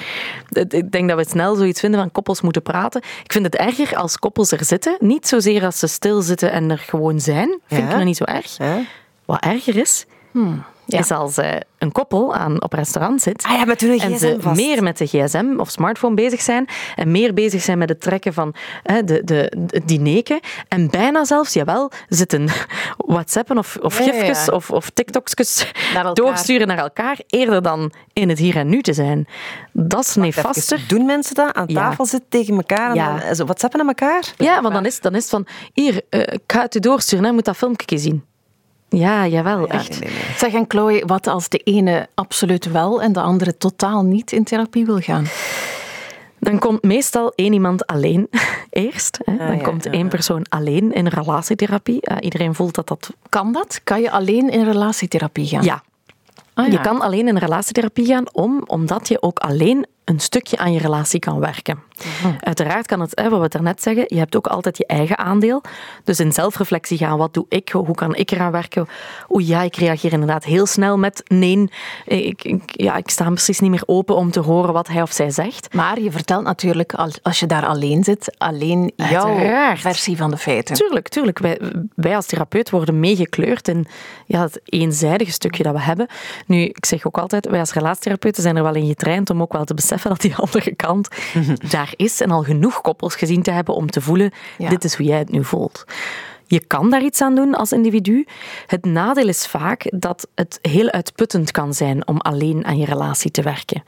Ik denk dat we snel zoiets vinden van koppels moeten praten. Ik vind het erger als koppels er zitten. Niet zozeer als ze stilzitten en er gewoon zijn. Vind Ja? ik nog niet zo erg. Wat erger is, is als uh, een koppel aan, op restaurant zit ah ja, met hun en ze vast. meer met de gsm of smartphone bezig zijn en meer bezig zijn met het trekken van uh, de, de, de dineken en bijna zelfs, jawel, zitten [laughs] whatsappen of, of ja, gifjes of, of tiktoks doorsturen naar elkaar eerder dan in het hier en nu te zijn. Dat is nefaster. Doen mensen dat? Aan tafel zitten tegen elkaar en dan, zo whatsappen aan elkaar? Ja, want dan is, dan is het van, hier, eh, ik ga het u doorsturen, hè, je moet dat filmpje zien. Ja, jawel, Ja, echt. nee, nee, nee. Zeg, en Chloe, wat als de ene absoluut wel en de andere totaal niet in therapie wil gaan? Dan komt meestal één iemand alleen [laughs] eerst. Hè. Dan ja, komt ja, één persoon alleen in relatietherapie. Eh, iedereen voelt dat dat... Kan dat? Kan je alleen in relatietherapie gaan? Ja, Ah, ja. je kan alleen in relatietherapie gaan om, omdat je ook alleen een stukje aan je relatie kan werken. Mhm. Uiteraard kan het, hè, wat we daarnet zeggen, je hebt ook altijd je eigen aandeel. Dus in zelfreflectie gaan, wat doe ik, hoe kan ik eraan werken? Oeh ja, ik reageer inderdaad heel snel met nee. Ik, ik, ja, ik sta precies niet meer open om te horen wat hij of zij zegt. Maar je vertelt natuurlijk, als- als je daar alleen zit, alleen jouw Uiteraard. versie van de feiten. Tuurlijk, tuurlijk. Wij, wij als therapeut worden meegekleurd in ja, het eenzijdige stukje dat we hebben. Nu, ik zeg ook altijd, wij als relatietherapeuten zijn er wel in getraind om ook wel te beseffen dat die [laughs] andere kant [laughs] daar is en al genoeg koppels gezien te hebben om te voelen, Ja. dit is hoe jij het nu voelt. Je kan daar iets aan doen als individu. Het nadeel is vaak dat het heel uitputtend kan zijn om alleen aan je relatie te werken.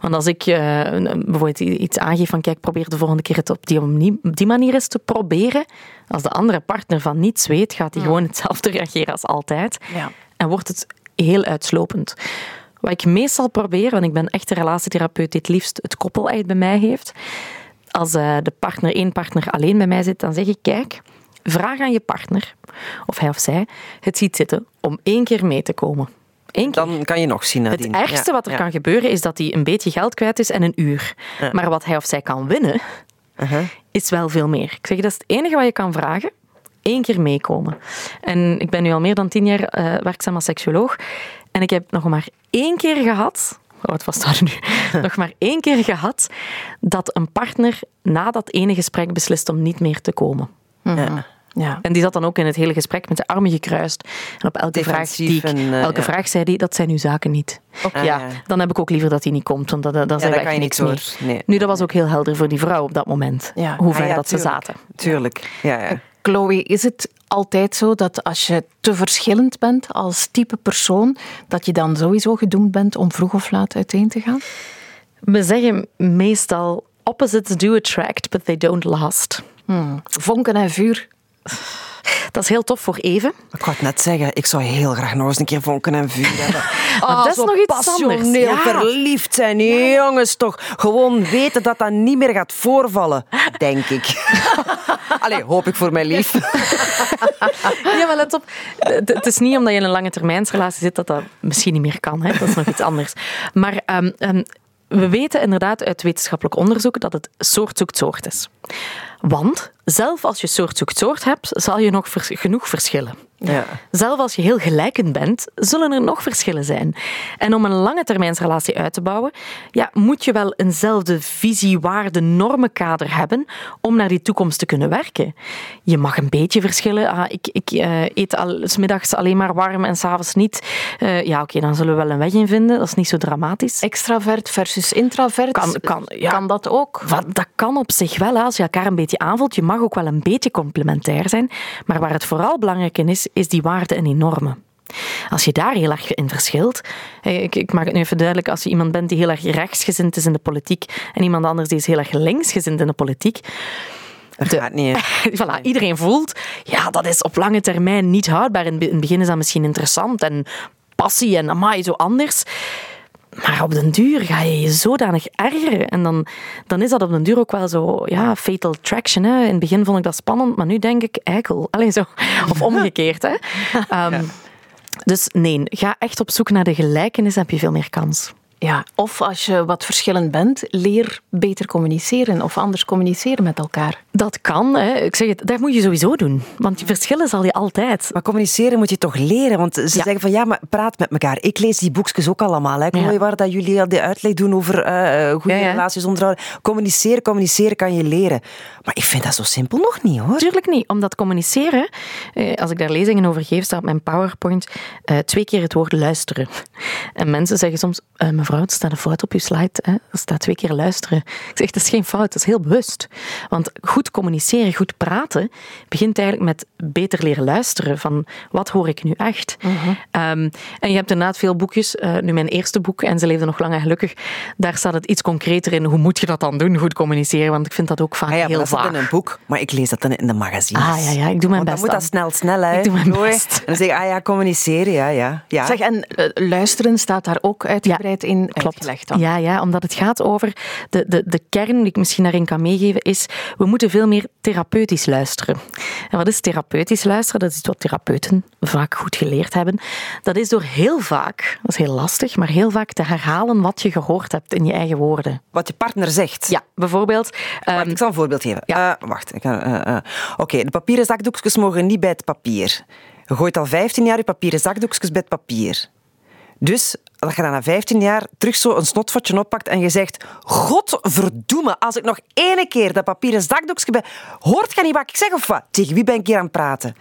Want als ik eh, bijvoorbeeld iets aangeef van kijk, probeer de volgende keer het op die, op die manier eens te proberen. Als de andere partner van niets weet, gaat hij gewoon hetzelfde reageren als altijd. Ja. En wordt het heel uitslopend. Wat ik meestal probeer, want ik ben echt een relatietherapeut die het liefst het koppel echt bij mij heeft. Als eh, de partner, één partner alleen bij mij zit, dan zeg ik, kijk, vraag aan je partner, of hij of zij, het ziet zitten om één keer mee te komen. Eén keer. Dan kan je nog zien Het nadien. ergste Ja, wat er ja. kan gebeuren is dat hij een beetje geld kwijt is en een uur. Maar wat hij of zij kan winnen, Uh-huh. is wel veel meer. Ik zeg, dat is het enige wat je kan vragen. Eén keer meekomen. En ik ben nu al meer dan tien jaar eh, werkzaam als seksuoloog. En ik heb nog maar één keer gehad... Oh, het was daar nu. [laughs] nog maar één keer gehad dat een partner na dat ene gesprek beslist om niet meer te komen. Ja. Ja. En die zat dan ook in het hele gesprek met de armen gekruist. En op elke vraag, die ik, en, eh, elke ja. vraag zei hij, dat zijn uw zaken niet. Ah, ja, ja. dan heb ik ook liever dat hij niet komt, want daar Ja, zijn we echt je niks niet mee. door. Nee. Nu, dat was ook heel helder voor die vrouw op dat moment, Ja. hoe Ah, ver ja, dat ze zaten. Tuurlijk. Ja, ja. [laughs] Chloe, is het altijd zo dat als je te verschillend bent als type persoon, dat je dan sowieso gedoemd bent om vroeg of laat uiteen te gaan? We zeggen meestal, opposites do attract, but they don't last. Hmm. Vonken en vuur. Dat is heel tof voor even. Ik wou het net zeggen, ik zou heel graag nog eens een keer vonken en vuur hebben. Maar dat is nog iets anders. Ja. verliefd zijn. Jongens, toch gewoon weten dat dat niet meer gaat voorvallen, denk ik. [laughs] Allee, hoop ik voor mijn lief. [laughs] Ja, maar let op. Het het is niet omdat je in een lange termijnsrelatie zit dat dat misschien niet meer kan. Hè? Dat is nog iets anders. Maar ehm, ehm, we weten inderdaad uit wetenschappelijk onderzoek dat het soort zoekt soort is. Want zelf als je soort zoekt soort hebt, zal je nog vers- genoeg verschillen. Ja. Zelf als je heel gelijkend bent, zullen er nog verschillen zijn. En om een lange termijnsrelatie uit te bouwen, ja, moet je wel eenzelfde visie, waarde, normenkader hebben om naar die toekomst te kunnen werken. Je mag een beetje verschillen. Ah, ik ik eh, eet al, 's middags alleen maar warm en s'avonds niet. Eh, ja, oké, dan zullen we wel een weg in vinden. Dat is niet zo dramatisch. Extravert versus introvert. Kan- kan, ja. kan dat ook? Wat, dat kan op zich wel, als je elkaar een beetje aanvoelt. Je mag ook wel een beetje complementair zijn. Maar waar het vooral belangrijk in is, is die waarden en die normen. Als je daar heel erg in verschilt. Ik, ik maak het nu even duidelijk. Als je iemand bent die heel erg rechtsgezind is in de politiek. en iemand anders die is heel erg linksgezind in de politiek. Dat De- gaat niet. [laughs] Voilà, iedereen voelt, ja, dat is op lange termijn niet houdbaar. In het begin is dat misschien interessant en passie en amai, zo anders. Maar op den duur ga je je zodanig ergeren. En dan, dan is dat op den duur ook wel zo, ja, fatal attraction. Hè. In het begin vond ik dat spannend, maar nu denk ik eikel. Allee, zo. [laughs] Of omgekeerd. Hè. [laughs] Ehm, Dus nee, ga echt op zoek naar de gelijkenis, dan heb je veel meer kans. Ja, of als je wat verschillend bent, leer beter communiceren of anders communiceren met elkaar. Dat kan. Hè. Ik zeg het, dat moet je sowieso doen. Want die verschillen zal je altijd. Maar communiceren moet je toch leren? Want ze zeggen van ja, maar praat met elkaar. Ik lees die boekjes ook allemaal. Hè. Ja. waar dat jullie al die uitleg doen over uh, goede ja, relaties onderhouden. Communiceren, communiceren kan je leren. Maar ik vind dat zo simpel nog niet hoor. Tuurlijk niet, omdat communiceren, eh, als ik daar lezingen over geef, staat op mijn PowerPoint uh, twee keer het woord luisteren. En mensen zeggen soms, mevrouw er staat een fout op je slide. Hè? Er staat twee keer luisteren. Ik zeg, dat is geen fout, dat is heel bewust. Want goed communiceren, goed praten, begint eigenlijk met beter leren luisteren. Van, wat hoor ik nu echt? Mhm. Ehm, en je hebt inderdaad veel boekjes. Uh, nu mijn eerste boek, En ze leefde nog lang en gelukkig, daar staat het iets concreter in. Hoe moet je dat dan doen, goed communiceren? Want ik vind dat ook vaak ah ja, heel vaag. Dat in een boek, maar ik lees dat dan in de magazines. Ah ja, ja ik doe mijn best dan moet dat snel, snel uit. Ik doe mijn best. En dan zeg ik, ah ja, communiceren, ja, ja. ja. Zeg, en uh, luisteren staat daar ook uitgebreid in Klopt. Ja, ja, omdat het gaat over de, de, de kern die ik misschien daarin kan meegeven, is we moeten veel meer therapeutisch luisteren. En wat is therapeutisch luisteren? Dat is iets wat therapeuten vaak goed geleerd hebben. Dat is door heel vaak, dat is heel lastig, maar heel vaak te herhalen wat je gehoord hebt in je eigen woorden. Wat je partner zegt? Ja, bijvoorbeeld... Wacht, ehm, ik zal een voorbeeld geven. Ja. Uh, wacht. Uh, uh, Oké, de papieren zakdoekjes mogen niet bij het papier. Je gooit al 15 jaar je papieren zakdoekjes bij het papier. Dus dat je dan na 15 jaar terug zo een snotvatje oppakt en je zegt godverdomme, als ik nog ene keer dat papieren zakdoekje bij... Hoort je niet wat ik zeg of wat? Tegen wie ben ik hier aan het praten?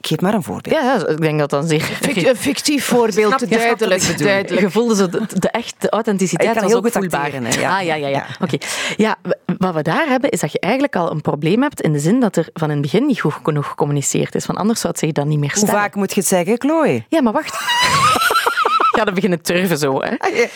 Geef maar een voorbeeld. Ja, ik denk dat dan zeker... Een fictief voorbeeld, Snap, duidelijk. duidelijk. Je voelde zo de, de echte authenticiteit heel ook goed voelbaar. Acteren, ja. Ah, ja, ja, ja. Oké. Ja, wat we daar hebben, is dat je eigenlijk al een probleem hebt in de zin dat er van in het begin niet goed genoeg gecommuniceerd is. Want anders zou het zich dan niet meer stellen. Hoe vaak moet je het zeggen, Chloe? Ja, maar wacht. Ga dan beginnen turven zo. Hè. Ah,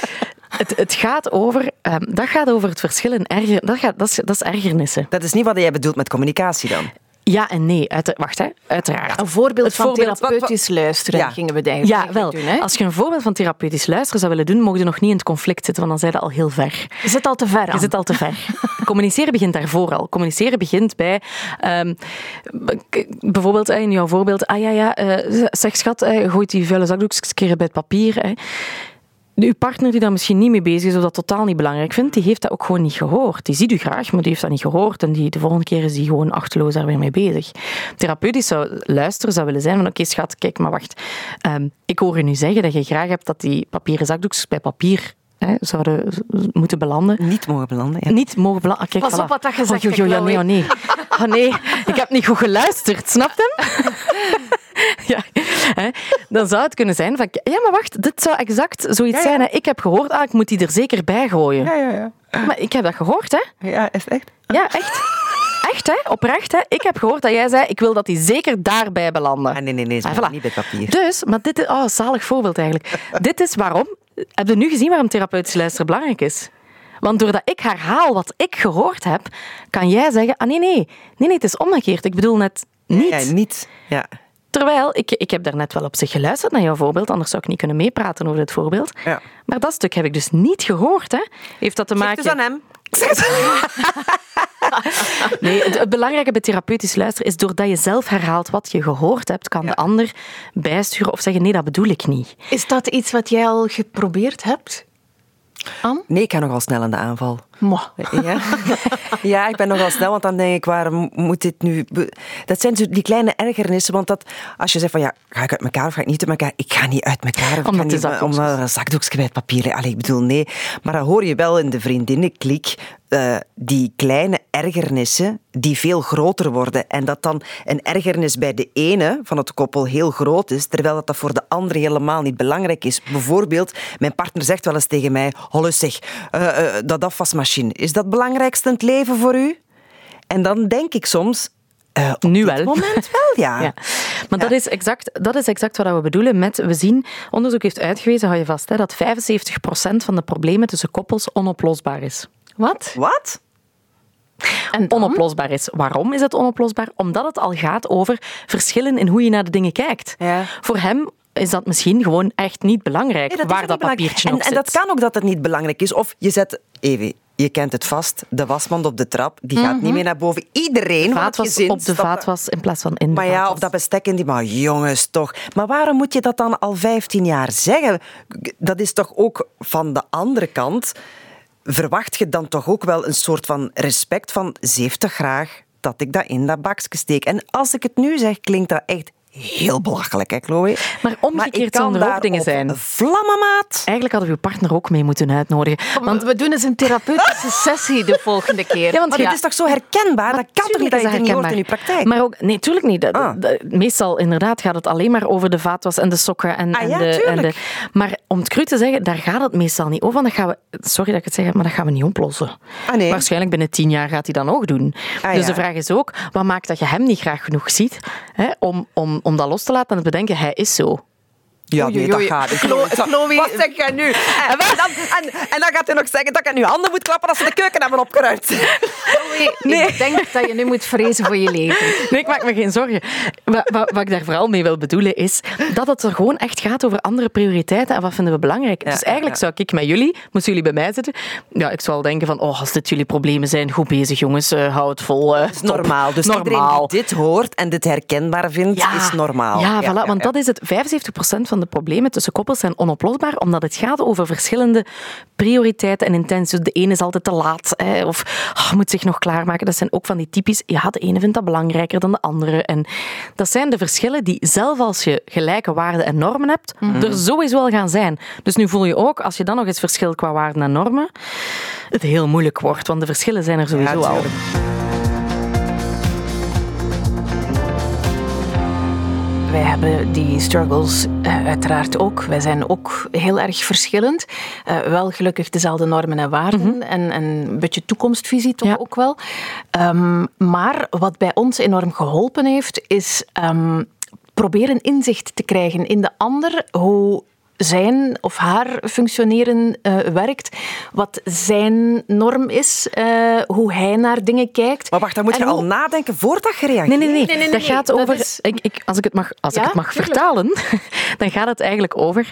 het, het, gaat over, um, dat gaat over het verschil in erger, dat, gaat, dat, is, dat is ergernissen. Dat is niet wat jij bedoelt met communicatie dan? Ja en nee. Uit, wacht, hè. uiteraard. een voorbeeld het van voorbeeld, therapeutisch luisteren ja. gingen we eigenlijk Ja, wel. Doen, hè? Als je een voorbeeld van therapeutisch luisteren zou willen doen, mogen je nog niet in het conflict zitten, want dan zijn je al heel ver. Je zit al te ver aan. Je zit al te ver. [laughs] Communiceren begint daarvoor al. Communiceren begint bij... Um, bijvoorbeeld, in jouw voorbeeld... Ah ja, ja, uh, zeg schat, uh, gooit die vuile zakdoekjes keer bij het papier. Hè uw partner die daar misschien niet mee bezig is of dat totaal niet belangrijk vindt, die heeft dat ook gewoon niet gehoord. Die ziet u graag, maar die heeft dat niet gehoord. En die, de volgende keer is die gewoon achterloos daar weer mee bezig. Therapeutisch zou luisteren, zou willen zijn van oké schat, kijk maar wacht. Um, ik hoor je nu zeggen dat je graag hebt dat die papieren zakdoekjes bij papier hè, zouden moeten belanden. Niet mogen belanden, ja. Niet mogen belanden. Ah, kijk, Pas op wat dat gezegd oh, ja, nee, oh, nee. Oh, nee, ik heb niet goed geluisterd, snap je? [laughs] ja, hè, dan zou het kunnen zijn van, ja, maar wacht, dit zou exact zoiets zijn. Hè. Ik heb gehoord, ah, ik moet die er zeker bij gooien. Ja, ja, ja. Maar ik heb dat gehoord, hè. Ja, is het echt? Ja, echt. Echt, hè? Oprecht, hè? Ik heb gehoord dat jij zei, ik wil dat die zeker daarbij belanden. Ah, nee, nee, nee, ze ah, niet bij papier. Dus, maar dit is... Oh, zalig voorbeeld eigenlijk. dit is waarom... Heb je nu gezien waarom therapeutisch luisteren belangrijk is? Want doordat ik herhaal wat ik gehoord heb, kan jij zeggen, ah nee, nee, nee, nee, het is omgekeerd. Ik bedoel net niet. Ja, niet. Ja. Terwijl, ik, ik heb daarnet wel op zich geluisterd naar jouw voorbeeld, anders zou ik niet kunnen meepraten over dit voorbeeld. Ja. Maar dat stuk heb ik dus niet gehoord. Hè. Heeft dat te maken... Zeg dus aan hem. [laughs] nee, het, belangrijke bij therapeutisch luisteren is doordat je zelf herhaalt wat je gehoord hebt, kan de ander bijsturen of zeggen nee, dat bedoel ik niet. Is dat iets wat jij al geprobeerd hebt? Nee, ik ga nogal snel aan de aanval. Ja? [laughs] ja, ik ben nogal snel, want dan denk ik, waarom moet dit nu... Dat zijn die kleine ergernissen, want dat, als je zegt van, ja, ga ik uit elkaar of ga ik niet uit elkaar? Ik ga niet uit elkaar. Of omdat, niet, omdat een zakdoekje papier... Allee, ik bedoel, nee. Maar dan hoor je wel in de vriendinnenklik uh, die kleine ergernissen die veel groter worden. En dat dan een ergernis bij de ene van het koppel heel groot is, terwijl dat, dat voor de andere helemaal niet belangrijk is. Bijvoorbeeld, mijn partner zegt wel eens tegen mij, Holle zeg, uh, uh, dat afwasmachine, is dat het belangrijkste in het leven voor u? En dan denk ik soms, uh, nu wel. moment wel, [laughs] ja. ja. Maar Dat, is exact, dat is exact wat we bedoelen met... We zien, onderzoek heeft uitgewezen, hou je vast, hè, dat 75% van de problemen tussen koppels onoplosbaar is. Wat? Wat? En onoplosbaar is. Waarom is het onoplosbaar? Omdat het al gaat over verschillen in hoe je naar de dingen kijkt. Ja. Voor hem is dat misschien gewoon echt niet belangrijk dat waar dat papiertje en, op zit. En dat kan ook dat het niet belangrijk is. Of je zet, even, je kent het vast, de wasmand op de trap, die gaat niet meer naar boven. Iedereen het Vaatwas gezin op de vaatwas in plaats van in de Maar ja, of dat bestek in die... Maar jongens, toch. Maar waarom moet je dat dan al 15 jaar zeggen? Dat is toch ook van de andere kant... Verwacht je dan toch ook wel een soort van respect van... Ze heeft toch graag dat ik dat in dat bakje steek. En als ik het nu zeg, klinkt dat echt heel belachelijk, hè, Chloe? Maar omgekeerd kan zullen er ook dingen zijn. Vlammen, maat. Eigenlijk hadden we uw partner ook mee moeten uitnodigen. Want we doen eens een therapeutische [laughs] sessie de volgende keer. Ja, want Maar dit is toch zo herkenbaar? Dat kan toch niet dat je het niet hoort in je praktijk? Maar ook, nee, tuurlijk niet. Ah. meestal inderdaad gaat het alleen maar over de vaatwas en de sokken. En, Ah en ja, de, en de, tuurlijk. maar om het cru te zeggen, daar gaat het meestal niet over. Want dat gaan we, sorry dat ik het zeg, maar dat gaan we niet oplossen. Ah, nee. Waarschijnlijk binnen tien jaar gaat hij dan ook doen. Ah, dus ja. de vraag is ook, wat maakt dat je hem niet graag genoeg ziet hè, om, om, om dat los te laten en te bedenken, hij is zo. Ja, Oei, nee, oei, dat oei. gaat niet. Chloe- Chloe- Wat zeg jij nu? En, dan, en, en dan gaat hij nog zeggen dat ik aan uw handen moet klappen als ze de keuken hebben opgeruimd. Nee, Ik denk dat je nu moet vrezen voor je leven. Nee, ik maak me geen zorgen. Wat, wat, wat ik daar vooral mee wil bedoelen is dat het er gewoon echt gaat over andere prioriteiten en wat vinden we belangrijk. dus eigenlijk ja. zou ik met jullie, moesten jullie bij mij zitten, ja, ik zou al denken van, oh, als dit jullie problemen zijn, goed bezig jongens, eh, hou het vol. eh, Dat is top. normaal. Dus normaal. iedereen die dit hoort en dit herkenbaar vindt, is normaal. Ja, voilà, want dat is het. 75% van de problemen tussen koppels zijn onoplosbaar, omdat het gaat over verschillende prioriteiten en intenties. De ene is altijd te laat, hè, of ah, moet zich nog klaarmaken. Dat zijn ook van die typisch, ja, de ene vindt dat belangrijker dan de andere. En dat zijn de verschillen die, zelf als je gelijke waarden en normen hebt, er sowieso wel gaan zijn. Dus nu voel je ook, als je dan nog eens verschilt qua waarden en normen, het heel moeilijk wordt, want de verschillen zijn er sowieso al. Wij hebben die struggles eh, uiteraard ook. Wij zijn ook heel erg verschillend. Eh, wel gelukkig dezelfde normen en waarden en, en een beetje toekomstvisie toch Ja. ook wel. Ehm, maar wat bij ons enorm geholpen heeft, is ehm, proberen inzicht te krijgen in de ander, hoe zijn of haar functioneren eh, werkt, wat zijn norm is, eh, hoe hij naar dingen kijkt. Maar wacht, dan moet je al nadenken voordat je reageert. Nee, nee, nee. Nee, nee, nee, dat gaat Dat over. is- Ik, ik, als ik het mag, als ik het mag vertalen, [laughs] dan gaat het eigenlijk over.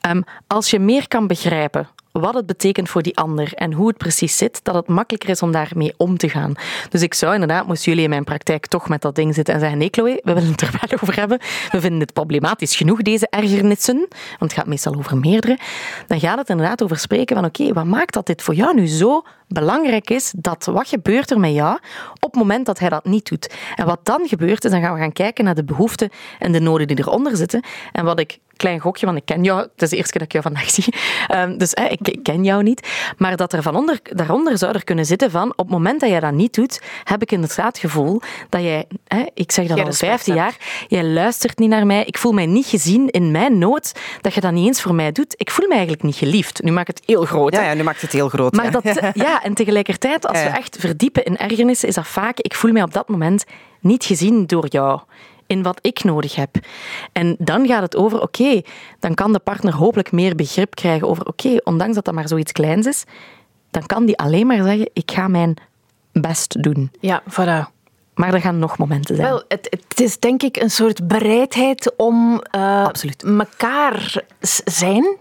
ehm, als je meer kan begrijpen wat het betekent voor die ander en hoe het precies zit, dat het makkelijker is om daarmee om te gaan. Dus ik zou inderdaad, moesten jullie in mijn praktijk toch met dat ding zitten en zeggen: nee, Chloe, we willen het er wel over hebben. We vinden het problematisch genoeg, deze ergernissen, want het gaat meestal over meerdere. Dan gaat het inderdaad over spreken van: oké, wat maakt dat dit voor jou nu zo belangrijk is dat wat gebeurt er met jou op het moment dat hij dat niet doet. En wat dan gebeurt is, dan gaan we gaan kijken naar de behoeften en de noden die eronder zitten. En wat ik, klein gokje, want ik ken jou, het is de eerste keer dat ik jou vandaag [laughs] zie, Ehm, dus ik, ik ken jou niet, maar dat er van onder, daaronder zou er kunnen zitten van, op het moment dat jij dat niet doet, heb ik inderdaad het gevoel dat jij, ik zeg dat al respect 15 jaar, jij luistert niet naar mij, ik voel mij niet gezien in mijn nood, dat je dat niet eens voor mij doet. Ik voel mij eigenlijk niet geliefd. Nu maak ik het heel groot. Ja, ja, nu maakt het heel groot. Maar ja. dat, [laughs] ja, en tegelijkertijd, als we echt verdiepen in ergernissen, is dat vaak, ik voel mij op dat moment niet gezien door jou in wat ik nodig heb. En dan gaat het over, oké, dan kan de partner hopelijk meer begrip krijgen over, oké, ondanks dat dat maar zoiets kleins is, dan kan die alleen maar zeggen, ik ga mijn best doen. Ja, voilà. Maar er gaan nog momenten zijn. Wel, het, het is denk ik een soort bereidheid om eh Absoluut. elkaar zijn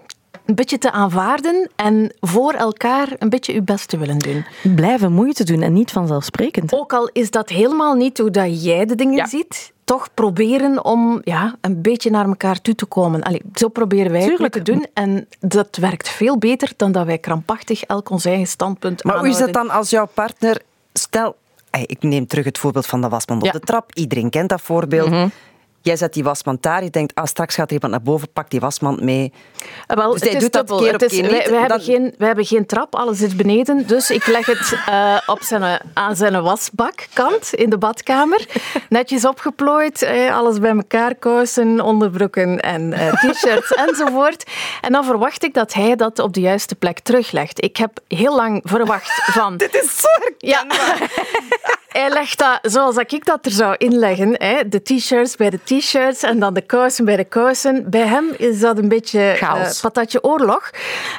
een beetje te aanvaarden en voor elkaar een beetje uw best te willen doen. Blijven moeite doen en niet vanzelfsprekend. Ook al is dat helemaal niet hoe dat jij de dingen Ja. ziet, toch proberen om ja, een beetje naar elkaar toe te komen. Allee, zo proberen wij Tuurlijk. het te doen en dat werkt veel beter dan dat wij krampachtig elk ons eigen standpunt Maar hoe is het aanhouden. dan als jouw partner... Stel, ik neem terug het voorbeeld van de wasmand Ja. Mhm. op de trap. Iedereen kent dat voorbeeld. Jij zet die wasmand daar. Je denkt, ah, straks gaat er iemand naar boven, pak die wasmand mee. Ah, Wel, Dus hij is doet dat dubbel. keer op is- keer wij, dan- hebben geen, hebben geen trap, alles is beneden. Dus ik leg het eh, op zijn, aan zijn wasbakkant in de badkamer. [laughs] Netjes opgeplooid, eh, alles bij elkaar, kousen, onderbroeken en eh, t-shirts [laughs] enzovoort. En dan verwacht ik dat hij dat op de juiste plek teruglegt. Ik heb heel lang verwacht van... [laughs] Dit is zo Ja. Hij legt dat zoals dat ik dat er zou inleggen. Hè. De t-shirts bij de t-shirts en dan de kousen bij de kousen. Bij hem is dat een beetje Chaos. eh, patatje oorlog.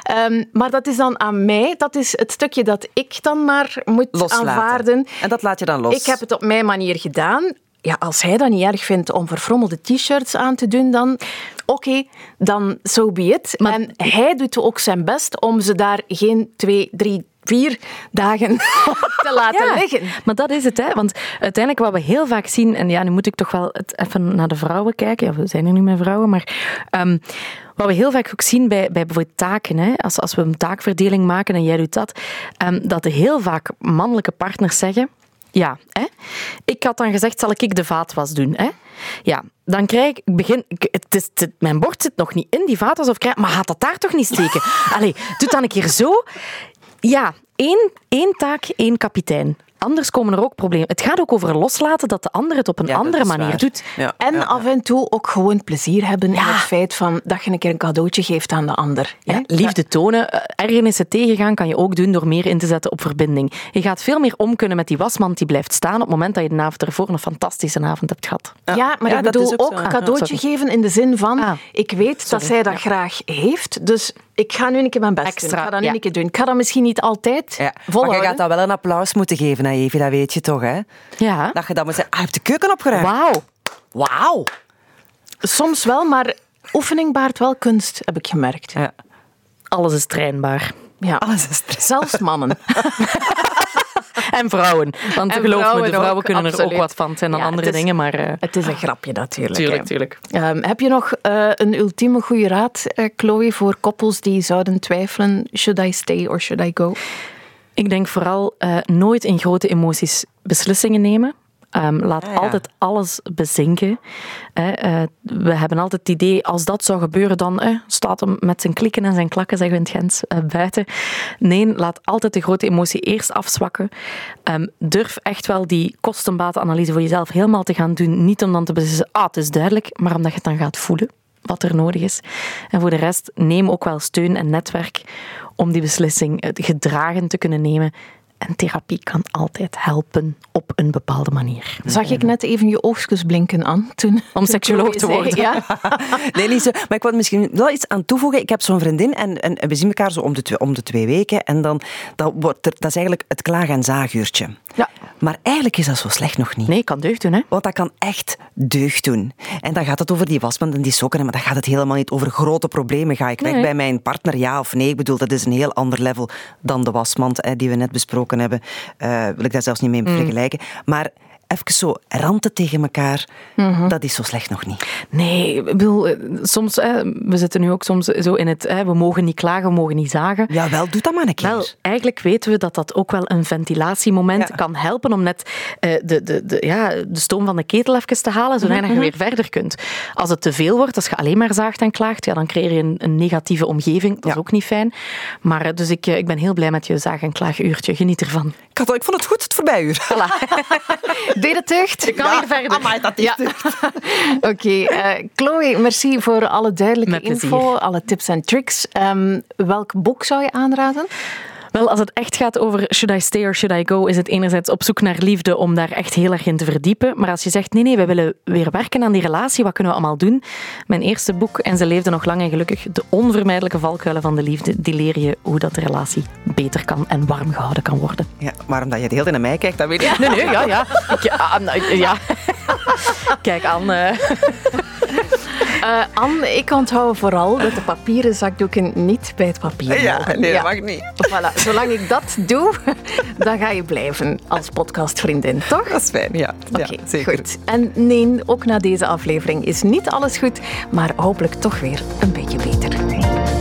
Ehm, maar dat is dan aan mij. Dat is het stukje dat ik dan maar moet Loslaten. aanvaarden. En dat laat je dan los. Ik heb het op mijn manier gedaan. Ja, als hij dat niet erg vindt om verfrommelde t-shirts aan te doen, dan oké, dan so be it. Maar- en hij doet ook zijn best om ze daar geen twee, drie vier dagen [laughs] te laten Ja, liggen. Maar dat is het, hè? want uiteindelijk wat we heel vaak zien, en ja, nu moet ik toch wel het even naar de vrouwen kijken. Ja, we zijn er nu met vrouwen, maar ehm, wat we heel vaak ook zien bij, bij bijvoorbeeld taken, hè? Als, als we een taakverdeling maken en jij doet dat, ehm, dat er heel vaak mannelijke partners zeggen. Ja, hè? ik had dan gezegd, zal ik de vaatwas doen? Hè? Ja, dan krijg ik, begin, het is, het- mijn bord zit nog niet in die vaatwas, of krijg, maar gaat dat daar toch niet steken? [laughs] Allee, doe dan een keer zo. Ja, één, één taak, één kapitein. Anders komen er ook problemen. Het gaat ook over loslaten dat de ander het op een Ja, andere manier waar. doet. Ja, En ja, af en toe ook gewoon plezier hebben in het feit van dat je een keer een cadeautje geeft aan de ander. liefde tonen, eh, ergernissen tegengaan kan je ook doen door meer in te zetten op verbinding. Je gaat veel meer om kunnen met die wasmand die blijft staan op het moment dat je de avond ervoor een fantastische avond hebt gehad. Ja, maar ik dat bedoel ook ook, cadeautje sorry. geven in de zin van, Ah. ik weet dat zij dat graag heeft, dus ik ga nu een keer mijn best Extra, doen. Ik ga dat nu ja. een keer doen. Ik ga dat misschien niet altijd Ja. Maar je gaat dat wel een applaus moeten geven, hè, Evie, dat weet je toch, hè? Ja. Dat je dan moet zeggen, ah, je hebt de keuken opgeruimd. Wauw. Wauw. Soms wel, maar oefening baart wel kunst, heb ik gemerkt. Ja. Alles is trainbaar. Ja. Alles is stress. Zelfs mannen. [laughs] [laughs] En vrouwen. Want En geloof me, de vrouwen ook, kunnen er ook wat van. Het zijn dan Ja, andere het is- dingen, maar... eh, Het is een grapje natuurlijk. tuurlijk, hè. tuurlijk. Ehm, heb je nog eh, een ultieme goede raad, eh, Chloe, voor koppels die zouden twijfelen, should I stay or should I go? Ik denk vooral eh, nooit in grote emoties beslissingen nemen. Ehm, laat Ah, ja. altijd alles bezinken. Hè, eh, we hebben altijd het idee, als dat zou gebeuren, dan eh, staat hem met zijn klikken en zijn klakken, zeggen we in het Gens, eh, buiten. Nee, laat altijd de grote emotie eerst afzwakken. Ehm, durf echt wel die kostenbatenanalyse voor jezelf helemaal te gaan doen. Niet om dan te beslissen, ah, het is duidelijk, maar omdat je het dan gaat voelen wat er nodig is. En voor de rest, neem ook wel steun en netwerk om die beslissing eh, gedragen te kunnen nemen. En therapie kan altijd helpen op een bepaalde manier. Zag ik net even je oogstjes blinken aan toen. Om seksuoloog te worden. Ja. [laughs] Nee, niet zo. Maar ik wil misschien wel iets aan toevoegen. Ik heb zo'n vriendin en, en, we zien elkaar zo om de, twee, om de twee weken. En dan dat wordt er, dat is eigenlijk het klaag- en zaaguurtje. Ja. Maar eigenlijk is dat zo slecht nog niet. Nee, kan deugd doen, hè? Want dat kan echt deugd doen. En dan gaat het over die wasmand en die sokken, maar dan gaat het helemaal niet over grote problemen. Ga ik weg bij mijn partner, ja of nee? Ik bedoel, dat is een heel ander level dan de wasmand hè, die we net besproken hebben. Eh, wil ik daar zelfs niet mee vergelijken. Maar even zo ranten tegen elkaar, dat is zo slecht nog niet. Nee, ik bedoel, eh, soms, hè, we zitten nu ook soms zo in het, hè, we mogen niet klagen, we mogen niet zagen. Ja, wel, doe dat maar een keer. Wel, eigenlijk weten we dat dat ook wel een ventilatiemoment Ja. kan helpen om net eh, de, de, de, ja, de stoom van de ketel even te halen, zodat je weer verder kunt. Als het te veel wordt, als je alleen maar zaagt en klaagt, ja, dan creëer je een, een negatieve omgeving. Dat is ook niet fijn. Maar eh, dus ik, ik ben heel blij met je zaag- en klaaguurtje. Geniet ervan. Ik, had, ik vond het goed, het voorbijuur. Deed [laughs] het deugd? Ik kan weer verder. Amai, dat is Ja. [laughs] Oké, eh, Chloe, merci voor alle duidelijke Met plezier. info, alle tips en tricks. Ehm, welk boek zou je aanraden? Wel, als het echt gaat over should I stay or should I go, is het enerzijds op zoek naar liefde om daar echt heel erg in te verdiepen. Maar als je zegt, nee, nee, we willen weer werken aan die relatie, wat kunnen we allemaal doen? Mijn eerste boek, En ze leefde nog lang en gelukkig, De onvermijdelijke valkuilen van de liefde, die leer je hoe dat de relatie beter kan en warm gehouden kan worden. Ja, maar omdat je de hele tijd naar mij kijkt, dat weet ik Nee, nee, ja, ja. Ik, nou, ja. Kijk aan. eh. Eh, Anne, ik onthoud vooral dat de papieren zakdoeken niet bij het papier Ja, mogen. nee, dat mag niet. Voilà, zolang ik dat doe, [laughs] dan ga je blijven als podcastvriendin, toch? Dat is fijn, ja. Oké, ja goed. En nee, ook na deze aflevering is niet alles goed, maar hopelijk toch weer een beetje beter.